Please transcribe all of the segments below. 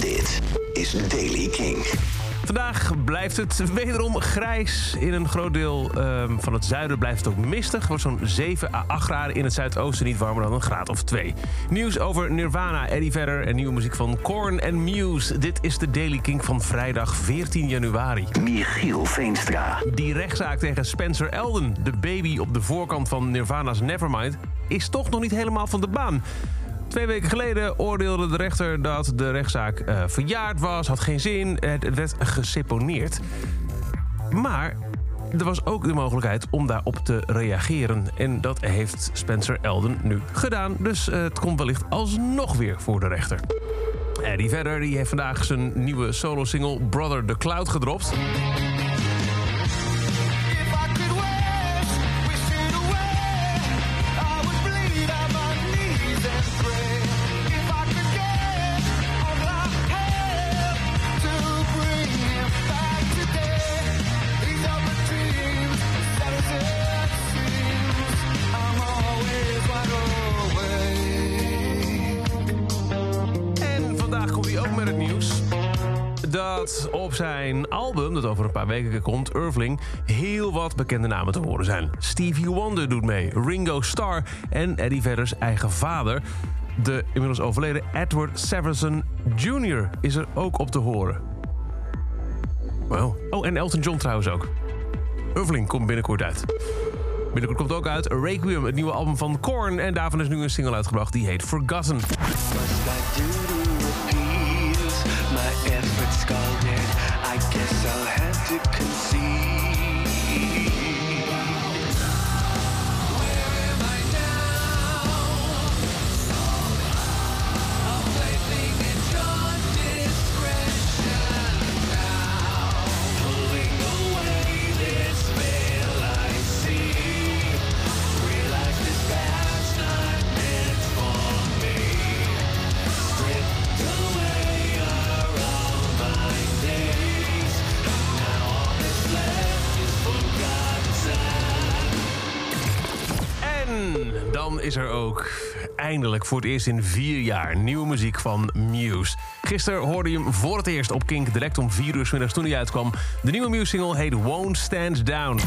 Dit is Daily King. Vandaag blijft het wederom grijs. In een groot deel ehm, van het zuiden blijft het ook mistig. Wordt zo'n 7 à 8 graden in het zuidoosten niet warmer dan een graad of 2. Nieuws over Nirvana, Eddie Vedder en nieuwe muziek van Korn en Muse. Dit is de Daily King van vrijdag 14 januari. Michiel Veenstra. Die rechtszaak tegen Spencer Elden, de baby op de voorkant van Nirvana's Nevermind, is toch nog niet helemaal van de baan. Twee weken geleden oordeelde de rechter dat de rechtszaak eh, verjaard was, had geen zin, het werd geseponeerd. Maar er was ook de mogelijkheid om daarop te reageren. En dat heeft Spencer Elden nu gedaan. Dus eh, het komt wellicht alsnog weer voor de rechter. Eddie Vedder die heeft vandaag zijn nieuwe solo-single Brother the Cloud gedropt. Dat op zijn album, dat over een paar weken komt, Irving, heel wat bekende namen te horen zijn. Stevie Wonder doet mee, Ringo Starr en Eddie Vedder's eigen vader. De inmiddels overleden Edward Severson Jr. is er ook op te horen. Wow. Oh, en Elton John trouwens ook. Irving komt binnenkort uit. Binnenkort komt ook uit Requiem, het nieuwe album van Korn. En daarvan is nu een single uitgebracht die heet Forgotten. I guess I'll have to concede. Is er ook eindelijk voor het eerst in vier jaar nieuwe muziek van Muse. Gisteren hoorde je hem voor het eerst op Kink direct om vier uur 's middags toen hij uitkwam. De nieuwe Muse-single heet Won't Stand Down.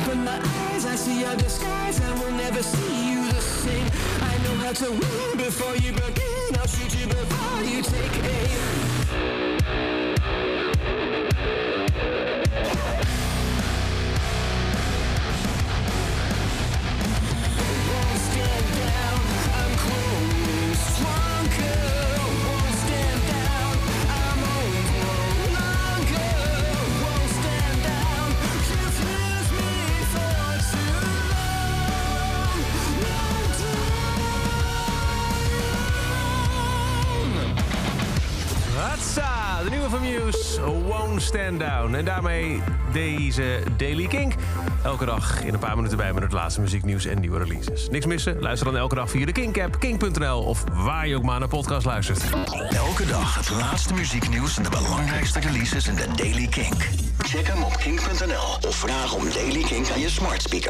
Opened my eyes, I see your disguise. I will never see you the. I know how to win before you begin. I'll shoot you you take aim. Van Muse, Won't Stand Down. En daarmee deze Daily Kink. Elke dag in een paar minuten bij met het laatste muzieknieuws en nieuwe releases. Niks missen? Luister dan elke dag via de Kink-app, kink.nl... of waar je ook maar naar podcast luistert. Elke dag het laatste muzieknieuws en de belangrijkste releases in de Daily King. Check hem op kink.nl of vraag om Daily King aan je smart speaker.